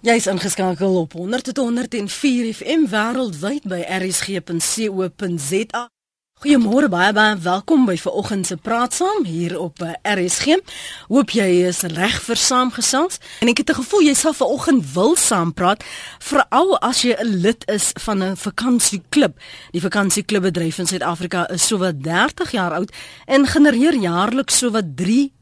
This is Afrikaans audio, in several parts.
Jy's ingeskakel op 100.104 FM wêreldwyd by rsg.co.za. Goeiemôre baie baie welkom by vanoggend se praat saam hier op eh, RSG. Hoop jy is reg vir saamgesels en ek het 'n gevoel jy sal vanoggend wil saampraat veral as jy 'n lid is van 'n vakansieklub. Die vakansieklubbedryf in Suid-Afrika is sowat 30 jaar oud en genereer jaarliks sowat 3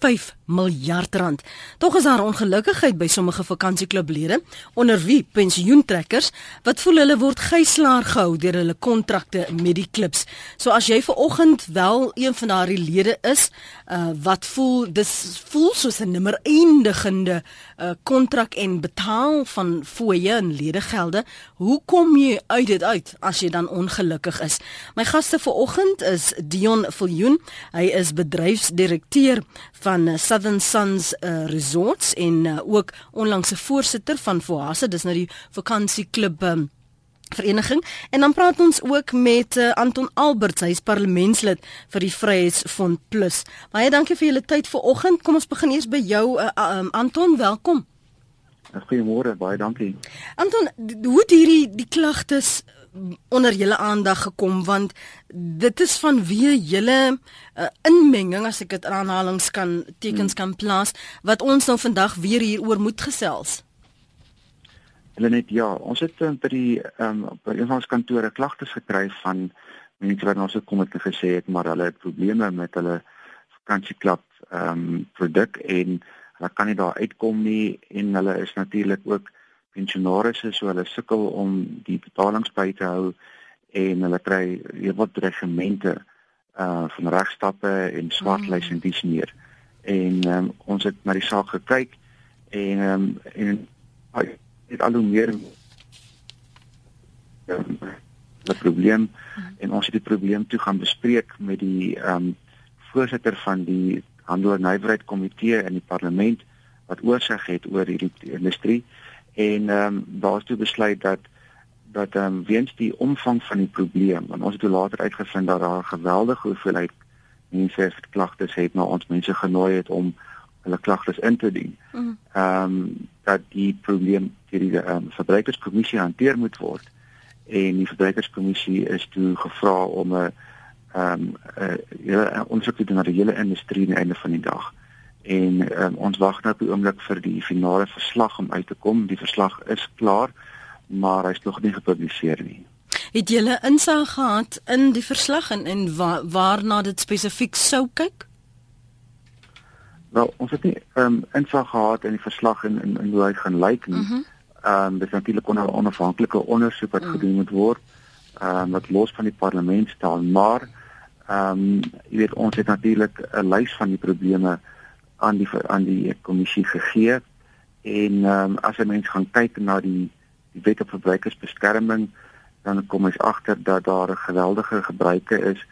5 miljard rand. Tog is daar ongelukkigheid by sommige vakansieklublede onder wie pensioentrekkers wat voel hulle word gijslaar gehou deur hulle kontrakte met die klubs. So as jy ver oggend wel een van daardie lede is, uh wat voel dis voel soos 'n nimmer eindigende uh kontrak en betaal van fooie en ledegelde, hoe kom jy uit dit uit as jy dan ongelukkig is? My gaste vir oggend is Dion Viljoen. Hy is bedryfsdirekteur van uh, Southern Suns uh, Resorts en uh, ook onlangs 'n voorsitter van Foasa, dis nou die vakansieklub um, vereniging en dan praat ons ook met uh, Anton Alberts, hy is parlementslid vir die Vryheidsfront Plus. Baie dankie vir julle tyd vanoggend. Kom ons begin eers by jou uh, um, Anton, welkom. Goeiemôre, baie dankie. Anton, hoe het hierdie die klagtes onder julle aandag gekom want dit is van wie julle uh, inmenging as ek dit aanhalings kan tekens hmm. kan plaas wat ons nou vandag weer hieroor moet gesels. Hulle net ja, ons het um, by die um, by een van ons kantore klagtes gekry van mense wat ons gekom het en gesê het maar hulle het probleme met hulle vakansieklub ehm um, produk en hulle kan nie daar uitkom nie en hulle is natuurlik ook pensionaarsse so hulle sukkel om die betalings by te hou en hulle kry jy wat regimente uh van regstappe en swartlys mm. en dis meer. En um, ons het na die saak gekyk en um, en dit al hoe meer um, 'n probleem mm. en ons het die probleem toe gaan bespreek met die um voorsitter van die handel en nywerheid komitee in die parlement wat oorsig het oor hierdie industrie en ehm um, daar is toe besluit dat dat ehm um, weens die omvang van die probleem en ons het toe later uitgevind dat daar 'n geweldige hoeveelheid mense het klagtes het na ons mense genooi het om hulle klagtes in te dien. Mhm. Ehm um, dat die probleem deur die ehm um, verbruikerskommissie hanteer moet word en die verbruikerskommissie is toe gevra om 'n ehm um, 'n ondersoek te doen na die hele industrie aan die einde van die dag en um, ons wag nou op die oomblik vir die finale verslag om uit te kom. Die verslag is klaar, maar hy's nog nie gepubliseer nie. Het julle insig gehad in die verslag en en wa waarna dit spesifiek sou kyk? Wel, ons het nie ehm um, insig gehad in die verslag en in, in hoe hy gaan lyk nie. Mhm. Ehm mm um, dis natuurlik onder onafhanklike ondersoek wat mm. gedoen moet word. Ehm um, wat los van die parlement staan, maar ehm um, jy weet ons het natuurlik 'n lys van die probleme aan die aan die kommissie gegee en um, as 'n mens gaan kyk na die die wet op verbruikersbeskerming dan kom ons agter dat daar 'n geweldige gebruike is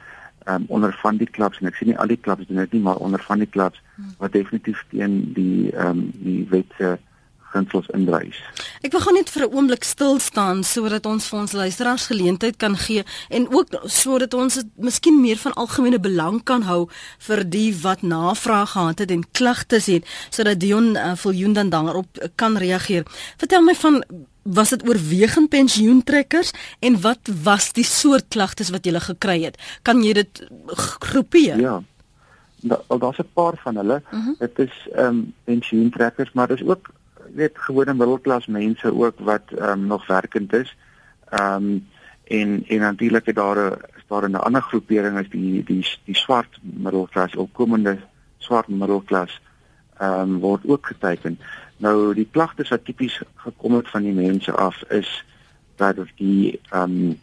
um, onder van die klubs en ek sien nie al die klubs doen dit nie maar onder van die klubs hmm. wat definitief teen die ehm um, die wet se uh, gunsels indrys. Ek wil gou net vir 'n oomblik stil staan sodat ons vir ons luisteraars geleentheid kan gee en ook sodat ons dit miskien meer van algemene belang kan hou vir die wat navraag gehad het en klagtes het sodat Dion uh, Viljoen dan daarop kan reageer. Vertel my van was dit oorwegend pensioentrekkers en wat was die soort klagtes wat jy gekry het? Kan jy dit groepeer? Ja. Daar daar's 'n paar van hulle. Uh mhm. -huh. Dit is ehm um, pensioentrekkers, maar dis ook weet gewone middelklas mense ook wat ehm um, nog werkend is. Ehm um, en en natuurlik het daar 'n daar 'n ander groepering is die die die swart middelklas, opkomende swart middelklas ehm um, word ook geteken. Nou die klagtes wat tipies gekom het van die mense af is dat of die ehm um,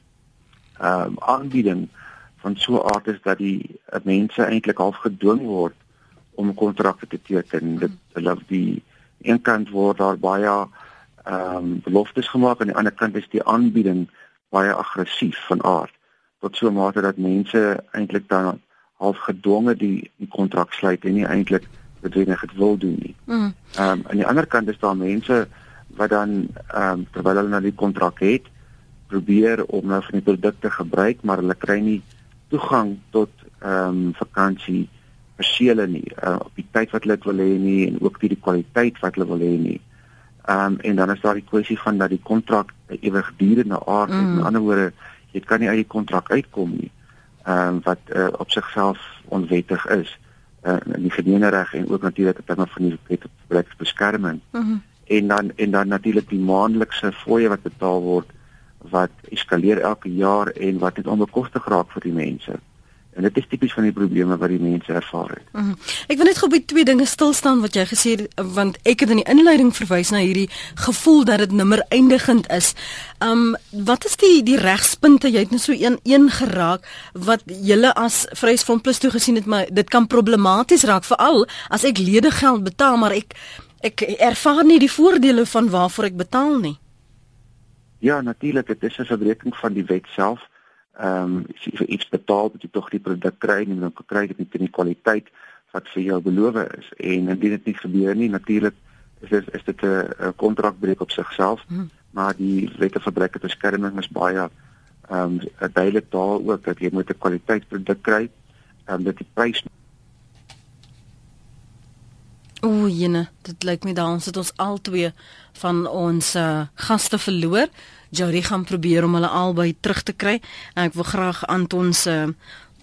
ehm um, aanbieding van so 'n aard is dat die mense eintlik half gedwing word om kontrakte te teken. Dit hulle die een kant word daar baie ehm um, beloftes gemaak en aan die ander kant is die aanbieding baie aggressief van aard tot so 'n mate dat mense eintlik dan half gedwonge die die kontrak sluit en nie eintlik bedwinge dit wil doen nie. Mm. Ehm mm. um, aan die ander kant is daar mense wat dan ehm um, terwyl hulle nou die kontrak het probeer om nou van die produkte gebruik maar hulle kry nie toegang tot ehm um, vakansie persele nie uh, op die tyd wat hulle wil hê nie en ook die, die kwaliteit wat hulle wil hê nie. Ehm um, en dan is daar die kwessie van dat die kontrak ewigdurende aard het. Mm. Met ander woorde, jy kan nie uit die kontrak uitkom nie. Ehm um, wat uh, op sigself onwettig is. Uh, in die gemeenereg en ook natuurlik op terme van die wet op verbruikersbeskerming. Mm -hmm. En dan en dan natuurlik die maandelikse fooie wat betaal word wat eskaleer elke jaar en wat dit onbekostig raak vir die mense. En dit is tipies van die probleme wat die mense ervaar het. Mm -hmm. Ek wil net gou by twee dinge stil staan wat jy gesê het want ek het in die inleiding verwys na hierdie gevoel dat dit nimmer eindigend is. Um wat is die die regspunte jy het net so een een geraak wat julle as Vryheidsfront Plus toe gesien het maar dit kan problematies raak veral as ek ledegeld betaal maar ek ek ervaar nie die voordele van waarvoor ek betaal nie. Ja, natuurlik, dit is 'n verbreeking van die wet self ehm um, jy vir iets betaal, moet jy tog die produk kry en dan kry dit in die kwaliteit wat vir jou beloof is. En indien dit nie gebeur nie, natuurlik is dit is dit 'n kontrakbreuk op sigself, hmm. maar die wette verbruik het beskerming is baie ehm um, duidelik daar ook dat jy moet 'n kwaliteitsproduk kry, ehm um, dat die prys O, jene, dit lyk my dan sit ons al twee van ons uh, gaste verloor. Jody gaan probeer om hulle albei terug te kry. En ek wil graag Anton se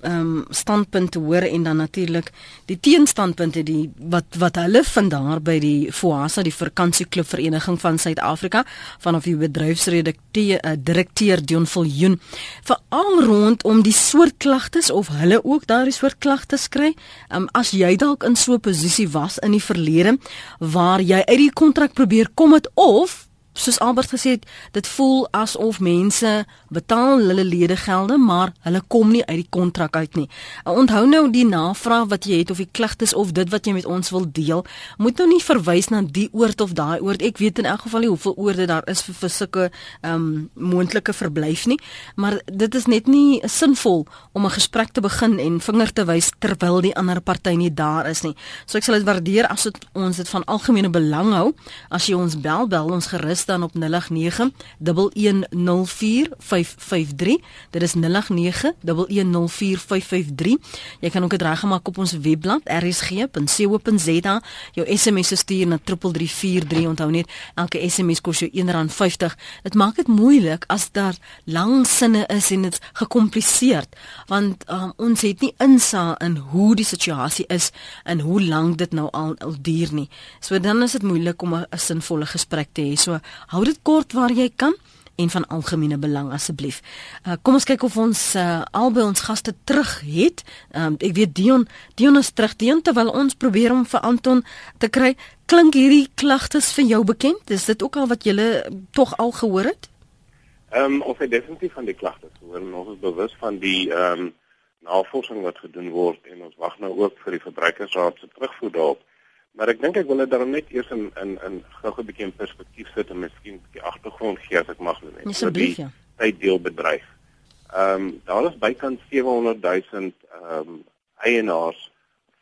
ehm um, standpunte hoor en dan natuurlik die teenstandpunte die wat wat hulle vind daar by die FOASA die vakansieklub vereniging van Suid-Afrika vanaf die bedryfsredakteur uh, direkteur Dion Viljoen veral rondom die soort klagtes of hulle ook daardie soort klagtes kry. Ehm um, as jy dalk in so 'n posisie was in die verlede waar jy uit die kontrak probeer kom het of soos Albert gesê het, dit voel asof mense betaal hulle ledegelde, maar hulle kom nie uit die kontrak uit nie. Onthou nou die navraag wat jy het of die klagtes of dit wat jy met ons wil deel, moet nou nie verwys na die oord of daai oord. Ek weet in elk geval nie hoeveel oorde daar is vir vir sulke ehm um, moontlike verblyf nie, maar dit is net nie sinvol om 'n gesprek te begin en vinger te wys terwyl die ander party nie daar is nie. So ek sal dit waardeer as dit ons dit van algemene belang hou as jy ons bel, bel ons gerus dan op 0891104553. Dit is 0891104553. Jy kan ook dit reggemaak op ons webblad rsg.co.za. Jou SMS stuur na 3343. Onthou net, elke SMS kos jou R1.50. Dit maak dit moeilik as daar lang sinne is en dit gekompliseerd, want um, ons het nie insig in hoe die situasie is en hoe lank dit nou al, al duur nie. So dan is dit moeilik om 'n sinvolle gesprek te hê. So Hou dit kort waar jy kan en van algemene belang asseblief. Uh, kom ons kyk of ons uh, albei ons gaste terug het. Um, ek weet Dion, Dion is terug Dion terwyl ons probeer om vir Anton te kry. Klink hierdie klagtes vir jou bekend? Is dit ook al wat jy tog al gehoor het? Ehm um, of ek definitief van die klagtes hoor en ons is bewus van die ehm um, navorsing wat gedoen word en ons wag nou ook vir die verbruikersraad se terugvoer daarop. Maar ek dink ek wil dit dan net eers in in in gou 'n bietjie in perspektief sit en miskien 'n bietjie agtergrond gee as ek mag net. Asseblief ja. Tyd deel bedryf. Ehm um, daar is bykans 700 000 ehm um, eienaars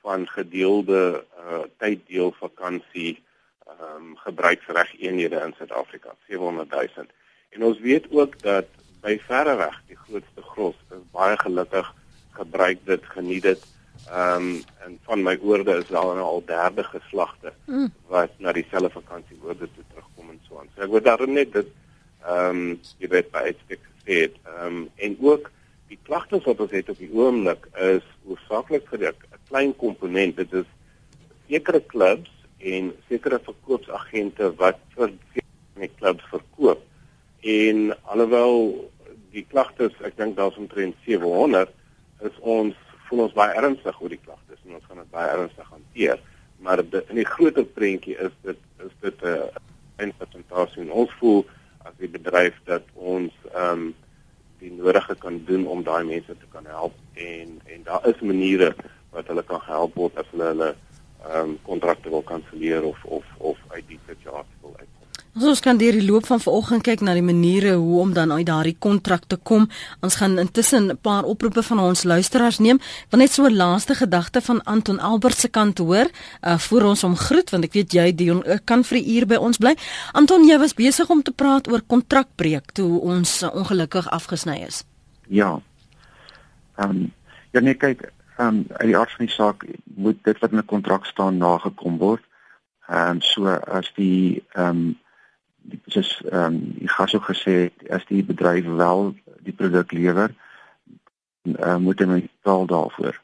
van gedeelde uh tyddeel vakansie ehm um, gebruiksreg eenhede in Suid-Afrika. 700 000. En ons weet ook dat by verre weg die grootste gros is baie gelukkig gebruik dit, geniet dit. Ehm um, en van my oorde is daar nou al derde geslagte mm. wat na dieselfde vakansie oorde toe terugkom en so aan. So ek wil daarom net dit ehm um, jy weet by uitstek gesê het. Ehm um, en ook die klagtes wat ons het op die oomblik is hoofsaaklik vir 'n klein komponent. Dit is sekere klubs en sekere verkoopsagente wat vir die klubs verkoop. En alhoewel die klagtes, ek dink daar's omtrent 700 is ons voel ons baie ernstig oor die klagtes en ons gaan dit baie ernstig hanteer. Maar de, in die groter prentjie is dit is dit 'n uh, eindpresentasie en ons voel as die bedryf dat ons ehm um, die nodige kan doen om daai mense te kan help en en daar is maniere wat hulle kan help word as hulle hulle ehm um, kontrakte wil kanselleer of of of uit die situasie wil uit. Ons kan deur die loop van vanoggend kyk na die maniere hoe om dan uit daardie kontrak te kom. Ons gaan intussen 'n paar oproepe van ons luisteraars neem. Ek wil net so 'n laaste gedagte van Anton Albert se kant hoor, uh voor ons om groet want ek weet jy Dion kan vir 'n uur by ons bly. Anton, jy was besig om te praat oor kontrakbreek toe ons uh, ongelukkig afgesny is. Ja. Ehm um, ja nee kyk, ehm um, uit die aard van die saak moet dit wat in 'n kontrak staan nagekom word. Ehm um, so as die ehm um, soos ehm um, die gas ook gesê het as die bedryf wel die produk lewer uh, moet hulle betaal daarvoor.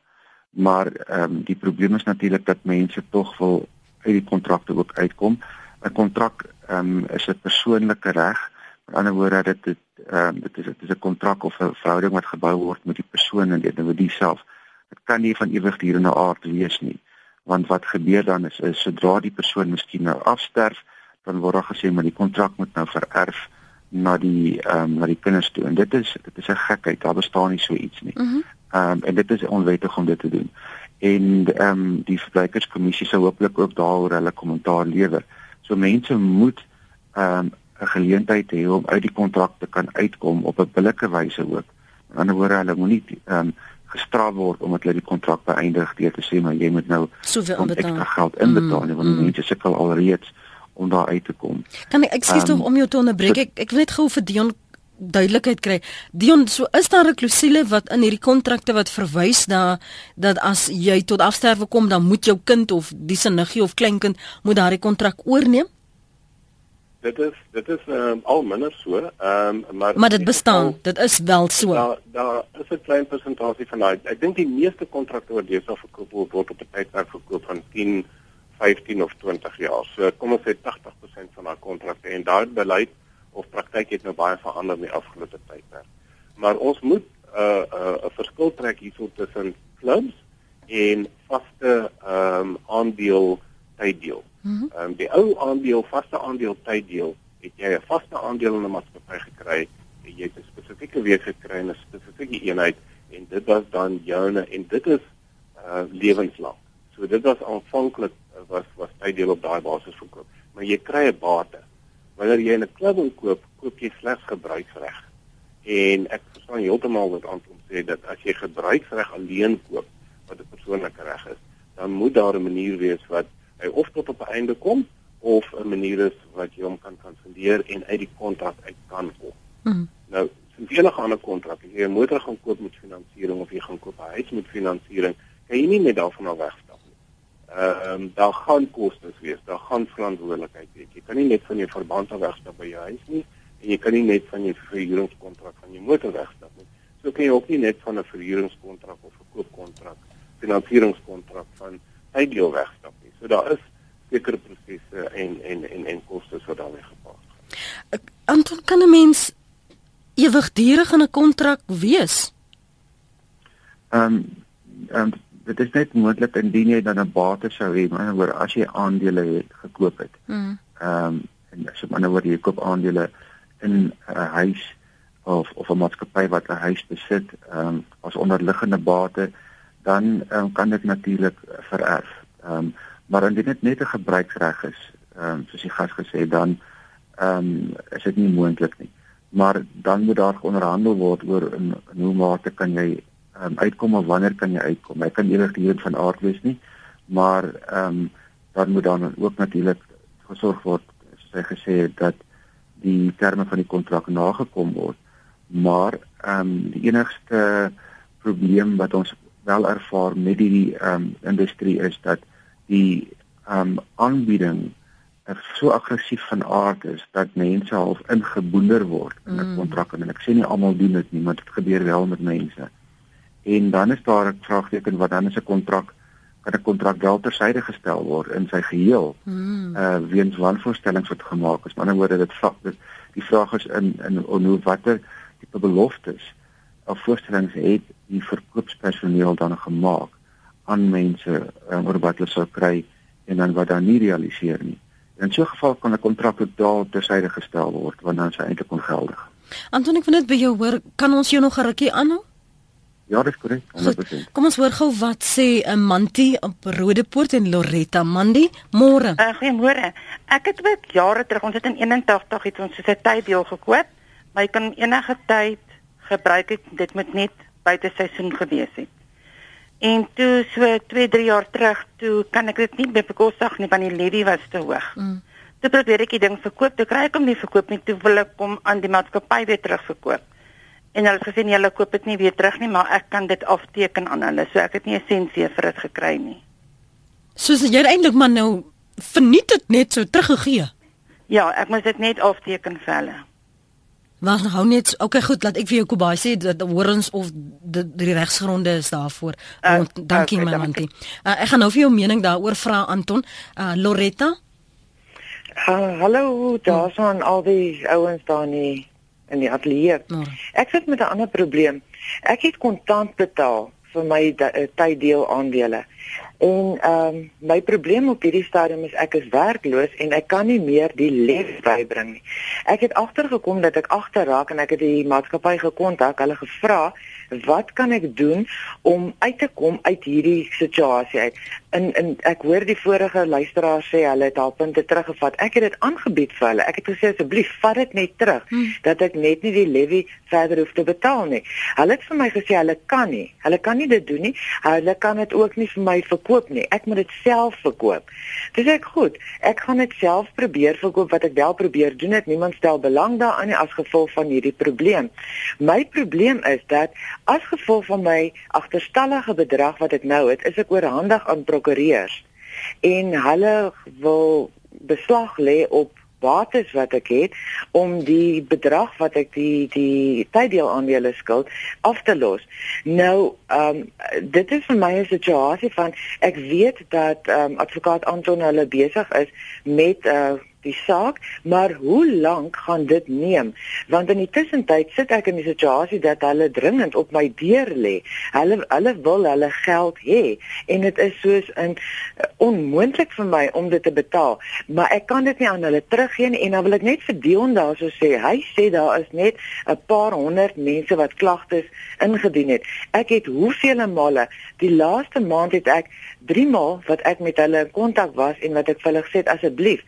Maar ehm um, die probleem is natuurlik dat mense tog wil uit die kontrakte ook uitkom. 'n Kontrak ehm um, is 'n persoonlike reg. Met ander woorde dit dit ehm um, dit is dit is 'n kontrak of 'n verhouding wat gebou word met die persoon en die individu self. Dit kan nie van ewigdurende aard wees nie. Want wat gebeur dan is, is sodra die persoon miskien nou afsterf, dan word daar gesê maar die kontrak moet nou vererf na die ehm um, na die kinders toe. En dit is dit is 'n gekheid. Daar bestaan nie so iets nie. Mhm. Ehm um, en dit is onwettig om dit te doen. En ehm um, die verbruikerskommissie sou hopelik ook daaroor hulle kommentaar lewer. So mense moet ehm um, 'n geleentheid hê om uit die kontrak te kan uitkom op 'n billike wyse ook. Aan die ander woorde, hulle moenie ehm um, gestraf word omdat hulle die kontrak beëindig deur te sê maar jy moet nou soveel betaal. geld inbetaal mm, want mm. mense sukkel alreeds om daar uit te kom. Kan ek ekskuus um, tog om jou te onderbreek? Ek ek wil net gou vir Dion duidelikheid kry. Dion, so is daar 'n klousule wat in hierdie kontrakte wat verwys na dat as jy tot afsterwe kom, dan moet jou kind of die se niggie of kleinkind moet daardie kontrak oorneem? Dit is dit is um, al minder so. Ehm um, maar Maar dit bestaan. Geval, dit is wel so. Daar daar is 'n klein persentasie van daai. Ek dink die meeste kontrakte wat deesdae verkoop word word op 'n tydperk verkoop van 10 15 of 20 jaar. So kom ons sê 80% van daai kontrakte en daai beleid of praktyk het nou baie verander in die afgelope tydperk. Maar ons moet 'n uh, 'n uh, 'n verskil trek hierso tussen clubs en vaste ehm um, aandeel tyddeel. Mhm. Ehm mm um, die ou aandeel vaste aandeel tyddeel het jy 'n vaste aandeel in 'n maatskappy gekry jy het 'n spesifieke week gekry in 'n spesifieke eenheid en dit was dan joune en dit is uh lewenslank. So dit was aanvanklik was was tyddeel op daai basis verkoop. Maar jy kry 'n bate. Wanneer jy 'n klub koop, koop jy slegs gebruiksreg. En ek verstaan heeltemal wat Anton sê dat as jy gebruiksreg alleen koop wat 'n persoonlike reg is, dan moet daar 'n manier wees wat hy of tot op 'n einde kom of 'n manier is wat jy hom kan kanselleer en uit die kontrak uit kan kom. Mm. Nou, sien jy enige ander kontrak, as jy 'n motor gaan koop met finansiering of jy gaan koop 'n huis met finansiering, kan jy nie net daarvan af weg ehm um, daar gaan kostes wees, daar gaan verantwoordelikheid wees. Jy kan nie net van jou verband af wegstap by jou huis nie en jy kan nie net van jou verhuuringskontrak van jou motor wegstap nie. So kan jy ook nie net van 'n verhuuringskontrak of 'n koopkontrak, finansieringskontrak van tyddeel wegstap nie. So daar is sekere prosesse en en en en kostes wat daarmee gepaard gaan. Anton kan 'n mens ewigdurig in 'n kontrak wees? Ehm um, ehm um, dit is net moontlik indien jy dan 'n bate sou hê, maar oor as jy aandele het gekoop het. Mm. Ehm um, en jy maar oor jy koop aandele in 'n huis of of 'n maatskappy wat 'n huis besit, ehm um, as onderliggende bate, dan um, kan dit natuurlik vererf. Ehm um, maar indien dit net 'n gebruiksreg is, ehm um, soos jy gas gesê dan ehm um, is dit nie moontlik nie. Maar dan moet daar onderhandel word oor in, in hoe mate kan jy um, uitkom of wanneer kan jy uitkom? Hy kan ewig hier van aard wees nie, maar ehm um, dan moet dan ook natuurlik gesorg word soos hy gesê het dat die terme van die kontrak nagekom word. Maar ehm um, die enigste probleem wat ons wel ervaar met die ehm um, industrie is dat die ehm um, aanbieding so aggressief van aard is dat mense half ingeboender word in 'n mm. kontrak en ek sê nie almal doen dit nie, maar dit gebeur wel met mense en dan is daar 'n vraagteken wat dan is 'n kontrak kan 'n kontrak wel tersyde gestel word in sy geheel. Hmm. Uh weens wanvoorstellings wat gemaak is. Maar nou word dit vlak dit die vraag is in in hoe watter tipe beloftes of voorstellings het die verkoopspersoneel dan gemaak aan mense um, oor wat hulle sou kry en dan wat dan nie realiseer nie. In so 'n geval kan 'n kontrak totaal tersyde gestel word want dan is hy eintlik ongeldig. Antonie, ek wil net by jou hoor, kan ons jou nog 'n rukkie aanhou? Ja, dis korrek. 100%. Kom ons hoor gou wat sê 'n Manti op Rodepoort en Loretta Mandi. Môre. Uh, Goeiemôre. Ek het ook jare terug, ons het in 81 het ons so 'n tyddeel gekoop, maar jy kan enige tyd gebruik het, dit moet net buite seisoen gewees het. En toe so 2, 3 jaar terug, toe kan ek dit nie meer bekostig nie want die levy was te hoog. Mm. Toe probeer ek die ding verkoop, toe kry ek hom nie verkoop nie, toe wil ek hom aan die maatskappy weer terugverkoop en hulle het gesê nee, hulle koop dit nie weer terug nie, maar ek kan dit afteken aan hulle. So ek het nie 'n sensie vir dit gekry nie. Soos jy eintlik maar nou verniet dit net so teruggegee. Ja, ek moet dit net afteken vir hulle. Maar hou net, okay goed, laat ek vir jou Kobai sê dat hoor ons of die, die regsgronde is daarvoor. Uh, dankie okay, my mantie. Uh, ek gaan nou vir jou mening daaroor vra Anton. Uh, Loretta? Uh, hallo, daar's aan al die ouens daar nie in die ateljee. Oh. Ek sit met 'n ander probleem. Ek het kontant betaal vir my tyddeel aandele. En ehm um, my probleem op hierdie stadium is ek is werkloos en ek kan nie meer die les bybring nie. Ek het agtergekom dat ek agterraak en ek het die maatskappy gekontak, hulle gevra wat kan ek doen om uit te kom uit hierdie situasie uit? In in ek hoor die vorige luisteraar sê hulle het al punte teruggevat. Ek het dit aangebied vir hulle. Ek het gesê asseblief vat dit net terug hmm. dat ek net nie die levy verder hoef te betaal nie. Hulle het vir my gesê hulle kan nie. Hulle kan nie dit doen nie. Hulle kan dit ook nie vir my verkoop nie. Ek moet dit self verkoop. Dis ek goed. Ek gaan dit self probeer verkoop wat ek wel probeer doen. Dit niemand stel belang daaraan as gevolg van hierdie probleem. My probleem is dat As gevolg van my agterstallige bedrag wat ek nou het, is ek oorhandig aan prokureurs en hulle wil beslag lê op bates wat ek het om die bedrag wat ek die die tyddeel aandele skuld af te los. Nou, ehm um, dit is vir my 'n situasie van ek weet dat ehm um, advokaat Anton hulle besig is met 'n uh, die saak, maar hoe lank gaan dit neem? Want in die tussentyd sit ek in die situasie dat hulle dringend op my deur lê. Hulle hulle wil hulle geld hê en dit is soos 'n uh, onmoontlik vir my om dit te betaal, maar ek kan dit nie aan hulle teruggee nie en dan wil ek net vir Dion daarso sê, hy sê daar is net 'n paar honderd mense wat klagtes ingedien het. Ek het hoeveel male die laaste maand het ek 3 maal wat ek met hulle in kontak was en wat ek vir hulle gesê het asseblief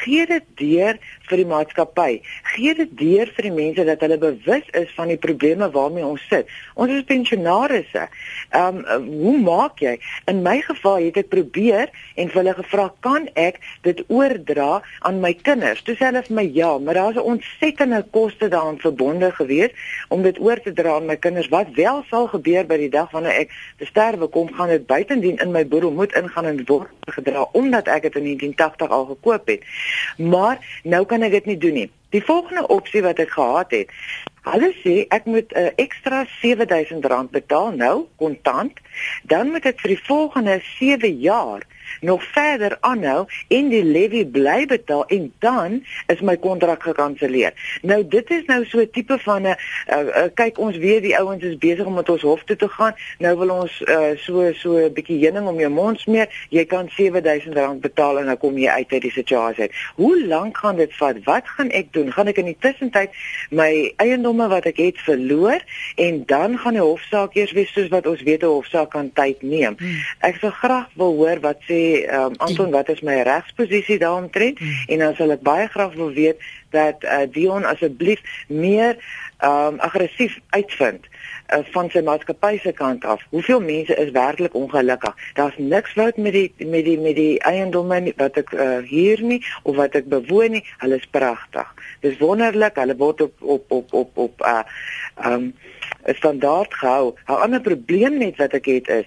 gee gee dit deur vir die maatskappy. Gee dit deur vir die mense dat hulle bewus is van die probleme waarmee ons sit. Ons is pensionaarsse. Ehm um, hoe maak jy? In my geval het ek probeer en vir hulle gevra, "Kan ek dit oordra aan my kinders?" Toe sê hulle vir my, "Ja, maar daar's 'n ontsettende koste daaraan verbonde gewees om dit oor te dra aan my kinders. Wat wel sal gebeur by die dag wanneer ek te sterwe kom, gaan dit buitendien in my boedel moet ingaan en word gedra omdat ek dit in 1980 al gekoop het." Maar nou kan ek dit nie doen nie. Die volgende opsie wat ek gehad het, hulle sê ek moet 'n uh, ekstra R7000 betaal nou kontant, dan moet ek vir die volgende 7 jaar nog verder aanhou en die levy bly betaal en dan is my kontrak gekanselleer. Nou dit is nou so 'n tipe van 'n uh, uh, kyk ons weet die ouens is besig om met ons hof toe te gaan. Nou wil ons uh, so so 'n bietjie heuning om jou mond smeer. Jy kan R7000 betaal en dan kom jy uit uit die situasie. Hoe lank gaan dit vat? Wat gaan ek doen? Gaan ek in die tussentyd my eiendomme wat ek het verloor en dan gaan die hofsaak eers wees soos wat ons weet 'n hofsaak kan tyd neem. Hmm. Ek sou graag wil hoor wat sê um, Anton wat is my regsposisie daaromtrent mm. en dan sal ek baie graag wil weet dat uh, Dion asseblief meer um, aggressief uitvind uh, van sy maatskappy se kant af. Hoeveel mense is werklik ongelukkig? Daar's niks fout met die met die met die eiendomme wat ek uh, hier nie of wat ek bewoon nie. Hulle is pragtig. Dis wonderlik. Hulle word op op op op op uh um 'n standaard gehou. 'n Ander probleem net wat ek het is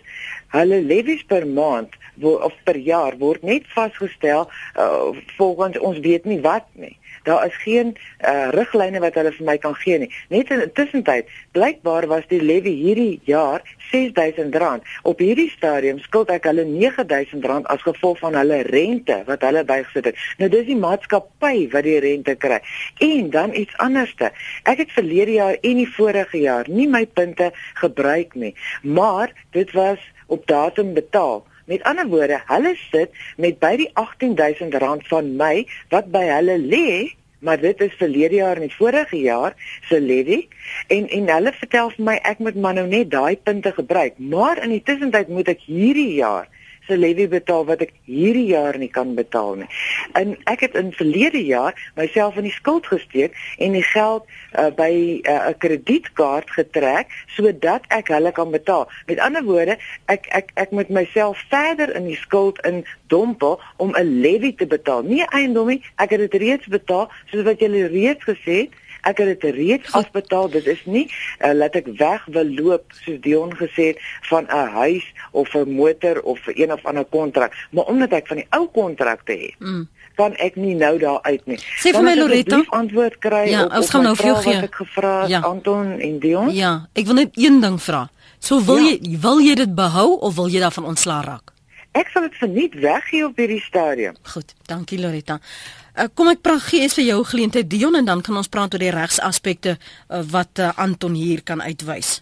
hulle levies per maand word of per jaar word net vasgestel uh, volgens ons weet nie wat nie. Daar is geen uh, riglyne wat hulle vir my kan gee nie. Net in tussentyd, blykbaar was die levy hierdie jaar R6000. Op hierdie stadium skuld ek hulle R9000 as gevolg van hulle rente wat hulle bygesit het. Nou dis die maatskappy wat die rente kry. En dan iets anderste. Ek het verlede jaar en die vorige jaar nie my punte gebruik nie, maar dit was op datum betaal. Met ander woorde, hulle sit met by die R18000 van my wat by hulle lê, maar dit is verlede jaar en die vorige jaar se levy. En en hulle vertel vir my ek moet maar nou net daai punte gebruik, maar in die tussentyd moet ek hierdie jaar se levy betaal wat ek hierdie jaar nie kan betaal nie. En ek het in verlede jaar myself in die skuld gesteek en die geld uh, by uh, 'n uh, kredietkaart getrek sodat ek hulle kan betaal. Met ander woorde, ek ek ek moet myself verder in die skuld in dompel om 'n levy te betaal. Nie eiendom nie, ek het dit reeds betaal soos wat julle reeds gesê het ek het dit reeds afbetaal. Dit is nie uh, laat ek weg wil loop soos Dion gesê het van 'n huis of 'n motor of 'n een of ander kontrak, maar omdat ek van die ou kontrakte het. Mm. kan ek nie nou daar uit nie. Sê vir my Loretta, antwoord kry ja, op ons gaan nou vir jou gee. Ek gevra ja. Anton en Dion. Ja, ek wil net een ding vra. So wil ja. jy wil jy dit behou of wil jy daarvan ontslaa raak? Ek sal dit verniet weggee op hierdie stadium. Goed, dankie Loretta. Uh, kom ek praat gee vir jou geleentheid Dion en dan kan ons praat oor die regsaspekte uh, wat uh, Anton hier kan uitwys.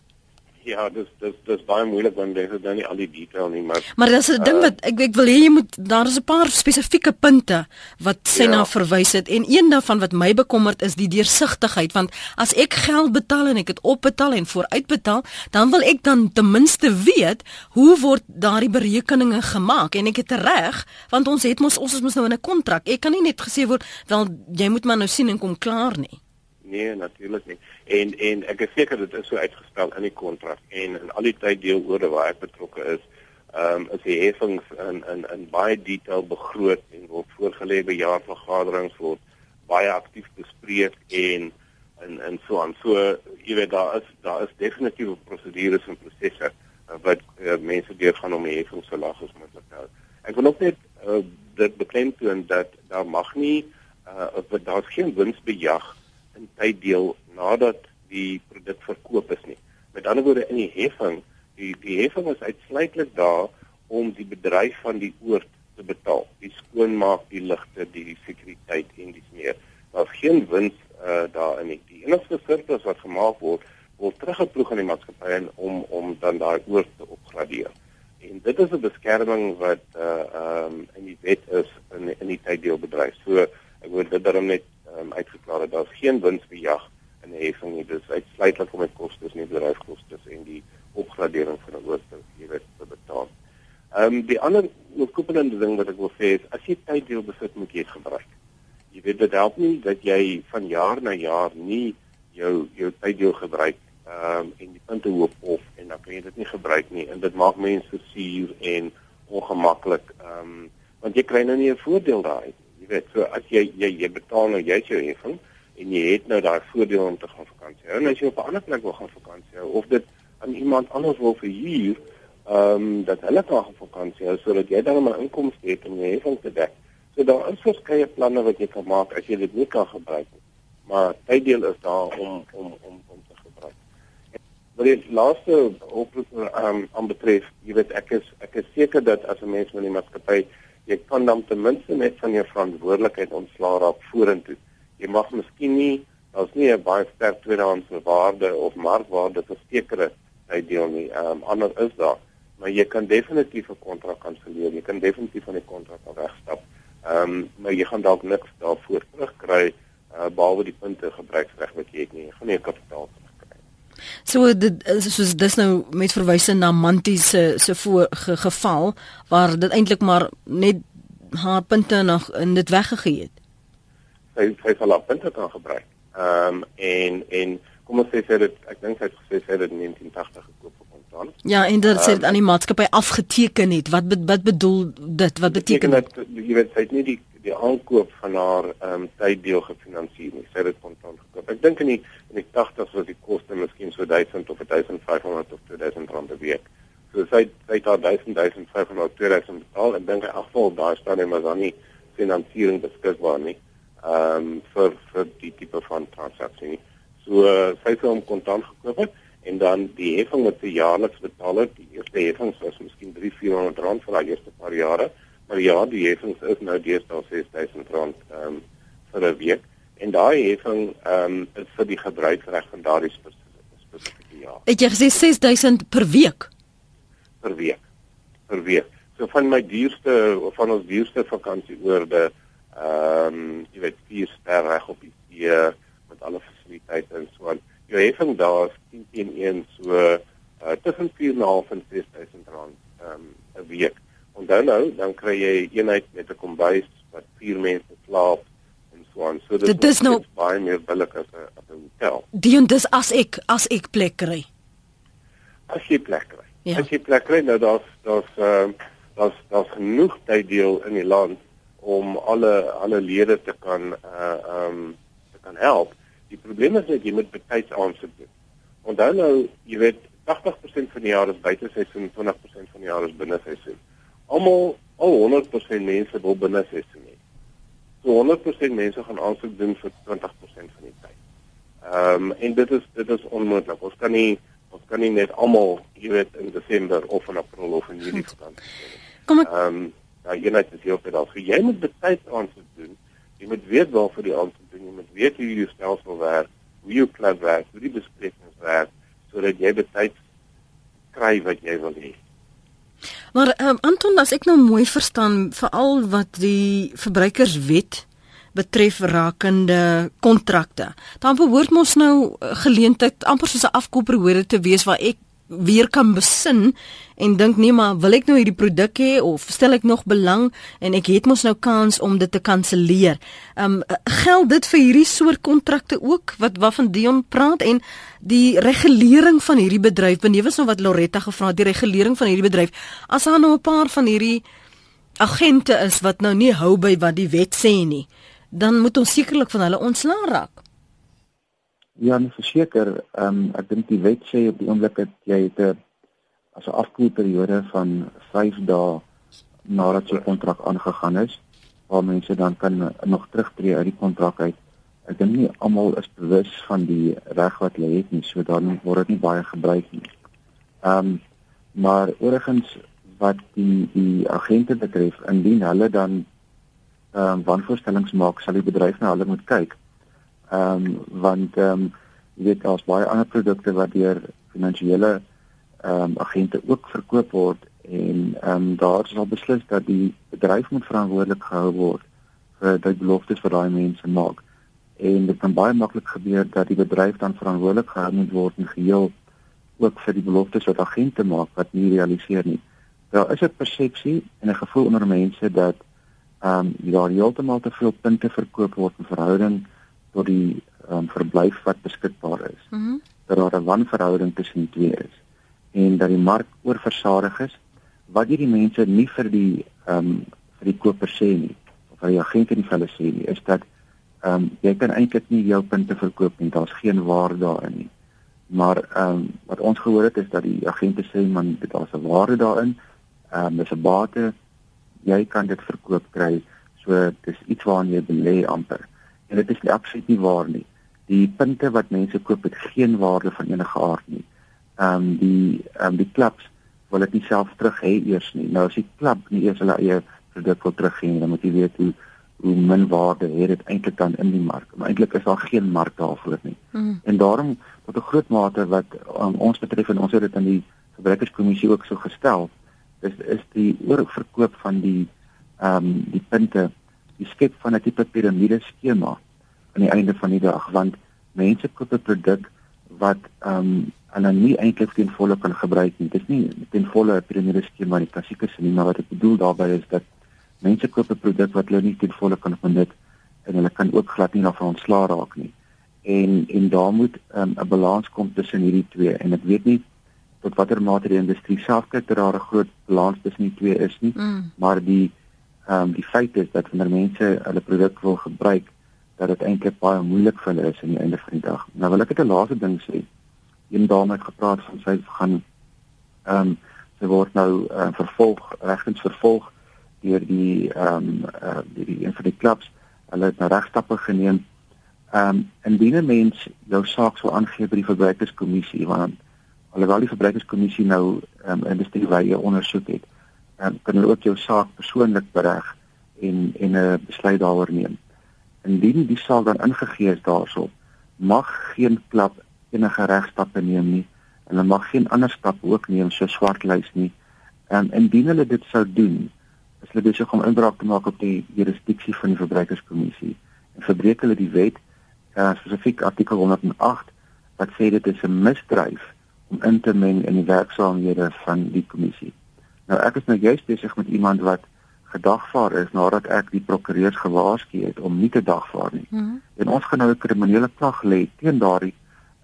Ja, dis dis dis baie moeilik want het nou nie al die detail nie, maar Maar dis 'n ding wat ek ek wil hê jy moet daar is 'n paar spesifieke punte wat sy ja. na verwys het en een daarvan wat my bekommerd is die deursigtigheid want as ek geld betaal en ek het opbetaal en vooruitbetaal, dan wil ek dan ten minste weet hoe word daardie berekeninge gemaak en ek het reg want ons het mos ons is mos nou in 'n kontrak. Ek kan nie net gesê word wel jy moet maar nou sien en kom klaar nie. Nee, natuurlik nie. En en ek is seker dit is so uitgestel in die kontrak en in al die tyd deelorde waar ek betrokke is, ehm um, is die heffings in in in baie detail begroot en word voorgelê by jaarvergaderings word baie aktief bespreek en en en so aan. So jy weet daar is daar is definitiewe prosedures en prosesse uh, wat uh, mense deurgaan om die heffings so laag as moontlik te hou. Ek wil ook net uh, dit beklemtoon dat daar mag nie uh, daar's geen winsbejag in tyd deel nadat die produk verkoop is nie. Met ander woorde in die heffing, die die heffing is uitsluitlik daar om die bedryf van die oord te betaal. Die skoonmaak, die ligte, die sekuriteit en dis meer. Daar's geen wins uh daarin nie. Die enigste surplus wat gemaak word, word teruggeploeg aan die maatskappy om om dan daai oord te opgradeer. En dit is 'n beskerming wat uh ehm um, in die wet is in in die tyddeelbedryf. So ek wil dit daarom net um, uitgeklaar dat daar geen winsbejag in heffing nie. Dit is uitsluitlik om die kostes, nie bedryfskoste en die opgradering van 'n jy weet te betaal. Ehm um, die ander oorkoepelende ding wat ek wil sê is as jy tyd deel besit moet jy dit gebruik. Jy weet dit help nie dat jy van jaar na jaar nie jou jou tyd deel gebruik ehm um, en die punte hoop of en dan kan jy dit nie gebruik nie en dit maak mense suur en ongemaklik ehm um, want jy kry nou nie 'n voordeel daai Jy weet, so as jy jy jy betaal nou jy jou heffing en jy het nou daai voordeel om te gaan vakansie hou. En as jy op 'n ander plek wil gaan vakansie hou of dit aan iemand anders wil verhuur, ehm um, dat hulle kan gaan vakansie hou sodat jy dan 'n inkomste het om jou heffing te dek. So daar is verskeie planne wat jy kan maak as jy dit nie kan gebruik nie. Maar tyddeel is daar om om om om te gebruik. Maar die laaste oproep ehm um, aan betref, jy weet ek is ek is seker dat as 'n mens met die maatskappy jy kan dan ten minste net van jou verantwoordelikheid ontslaa raak vorentoe. Jy mag miskien nie, daar's nie 'n baie sterk tweedehandse waarde of markwaarde vir sekere uitdeel nie. Ehm um, ander is daar, maar jy kan definitief 'n kontrak kanselleer. Jy kan definitief van die kontrak af wegstap. Ehm um, maar jy gaan dalk niks daarvoor terugkry uh, behalwe die punte gebruiksreg wat jy het nie. Jy gaan nie kapitaal terugkry. So dit soos dis nou met verwysing na Mantie se se voor ge, geval waar dit eintlik maar net haar punte nog in dit weggegee het. Sy sy sal haar punte kan gebruik. Ehm um, en en kom ons sê sy het ek dink sy het gesê sy het in 1980 gekoop vir kontant. Ja, en dit um, sê dit aan die maatskappy afgeteken het. Wat be, wat bedoel dit? Wat beteken dit? Jy weet sy het nie die die aankoop van haar ehm um, tyddeel gefinansier nie. Sy het dit kontant gekoop. Ek dink in die in die 80s was die koste miskien so 1000 of 1500 of 2000 rand per week. So sy sy het daar 1000 1500 2000 betaal en dink hy agval daar staan en maar dan nie finansiering beskikbaar nie. Ehm um, vir vir die tipe van transaksie. So uh, sy het hom kontant gekoop en dan die heffing wat sy jaarliks betaal het, die eerste heffing was miskien 3400 rand vir die eerste paar jare. Maar ja, die heffing is nou deesdae R6000 ehm um, vir 'n week en daai heffing ehm um, is vir die gebruiksreg van daardie spesifieke jaar. Het jy gesê R6000 per week? Per week. Per week. So van my duurste of van ons duurste vakansieoorde ehm um, jy weet vier ster reg op die see met alle fasiliteite en so aan. Jou heffing daar is 10 teen 1 so uh, tussen 4.5 en 6.000 rand ehm um, 'n week. Onthou nou, dan kry jy 'n eenheid met 'n kombuis wat vier mense slaap en so aan. So dit is nou baie meer billik as 'n as 'n hotel. Die dis as ek as ek plek kry. As jy plek kry. Ja. As jy plek kry, nou daar's daar's ehm uh, daar's daar's genoeg tyddeel in die land om alle alle lede te kan uh ehm um, te kan help. Die probleem is net jy moet betyds aansoek doen. Onthou nou, jy weet 80% van die jaar is buite seisoen, 20% van die jaar is binne seisoen almal al 100% mense wil binne seisoen hê. So 100% mense gaan aansoek doen vir 20% van die tyd. Ehm um, en dit is dit is onmoontlik. Ons kan nie ons kan nie net almal, jy weet, in Desember of in April of in Julie doen. Kom ek Ehm um, daai eenheid is heel veel. So jy moet betyds aansoek doen. Jy moet weet waarvoor die aansoek doen. Jy moet weet hoe jou stelsel werk, hoe jou klub werk, hoe die besprekings werk sodat jy betyds kry wat jy wil hê. Maar um, Anton, as ek nou mooi verstaan, veral wat die verbruikerswet betref rakende kontrakte. Dan behoort mos nou eh, geleentheid amper soos 'n afkoopperiode te wees waar ek weer kan besin en dink nee maar wil ek nou hierdie produk hê of stel ek nog belang en ek het mos nou kans om dit te kanselleer. Ehm um, geld dit vir hierdie soort kontrakte ook wat waarvan Dion praat en die regulering van hierdie bedryf benewens nou wat Loretta gevra het die regulering van hierdie bedryf as daar nou 'n paar van hierdie agente is wat nou nie hou by wat die wet sê nie dan moet ons sekerlik van hulle ontslaa raak. Ja, nee, verseker, ehm um, ek dink die wet sê op die oomblik dat jy het 'n as 'n afkoelperiode van 5 dae nadat jou kontrak aangegaan is, waar mense dan kan nog terugtreë uit die kontrak uit. Ek dink nie almal is bewus van die reg wat hulle het nie, so dan word dit nie baie gebruik nie. Ehm um, maar oorgens wat die die agente betref, indien hulle dan ehm um, wanvoorstellings maak, sal die bedryf na hulle moet kyk Ehm um, want ehm um, jy weet daar's baie ander produkte wat deur finansiële ehm um, agente ook verkoop word en ehm um, daar is al beslis dat die bedryf moet verantwoordelik gehou word vir die beloftes wat daai mense maak. En dit kan baie maklik gebeur dat die bedryf dan verantwoordelik gehou moet word in geheel ook vir die beloftes wat agente maak wat nie realiseer nie. Daar is 'n persepsie en 'n gevoel onder mense dat ehm um, daar heeltemal te veel punte verkoop word in verhouding tot die um, verblyf wat beskikbaar is. Mm dat daar 'n wanverhouding tussen die twee is en dat die mark oorversadig is wat hierdie mense nie vir die ehm um, vir die koper sê nie of vir die agente nie vir hulle sê nie is dat ehm um, jy kan eintlik nie jou punte verkoop nie daar's geen waarde daarin nie. Maar ehm um, wat ons gehoor het is dat die agente sê man daar's 'n waarde daarin. Ehm um, dis 'n bate. Jy kan dit verkoop kry. So dis iets waaraan jy belê amper en dit is nie absoluut nie waar nie. Die punte wat mense koop het geen waarde van enige aard nie. Ehm um, die ehm um, die klubs wil dit nie self terug hê eers nie. Nou as die klub nie eers hulle eie produk wil terug gee, dan moet jy weet hoe hoe min waarde het dit eintlik dan in die mark. Maar eintlik is daar geen mark daarvoor nie. Mm. En daarom tot 'n groot mate wat um, ons betref en ons het dit aan die verbruikerskommissie ook so gestel, is is die oorverkoop van die ehm um, die punte die skep van 'n tipe piramide skema aan die einde van die dag want mense koop 'n produk wat ehm um, hulle nie eintlik ten volle kan gebruik nie. Dit is nie ten volle 'n piramide skema nie, klassieke sin nie, maar wat ek bedoel daarbey is dat mense koop 'n produk wat hulle nie ten volle kan benut en hulle kan ook glad nie daarvan ontslaa raak nie. En en daar moet ehm, 'n um, balans kom tussen hierdie twee en ek weet nie tot watter mate die industrie self kyk dat daar 'n groot balans tussen die twee is nie, mm. maar die ehm um, die feit is dat wanneer mense hulle produk wil gebruik dat dit eintlik baie moeilik vir hulle is aan die einde van die dag. Nou wil ek net 'n laaste ding sê. Een dame het gepraat van sy gaan ehm um, sy word nou uh, vervolg regtens vervolg deur die ehm um, uh, die, die een van die klubs. Hulle het nou regstappe geneem. Ehm um, indien 'n mens jou saak sou aangee by die verbruikerskommissie want alhoewel die verbruikerskommissie nou ehm um, industriewye ondersoek het um, kan hulle ook jou saak persoonlik bereg en en 'n besluit daaroor neem. Indien die saak dan ingegee is daarso, mag geen klap enige regstappe neem nie en hulle mag geen ander stappe ook neem so swartlys nie. En indien hulle dit sou doen, is hulle besig om inbraak te maak op die jurisdiksie van die verbruikerskommissie en verbreek hulle die wet, uh, spesifiek artikel 108 wat sê dit is 'n misdryf om in te meng in die werksaamhede van die kommissie. Nou ek is nou juist besig met iemand wat gedagvaar is nadat ek die prokureurs gewaarsku het om nie te dagvaar nie. Mm -hmm. En ons gaan nou 'n kriminele klag lê teen daardie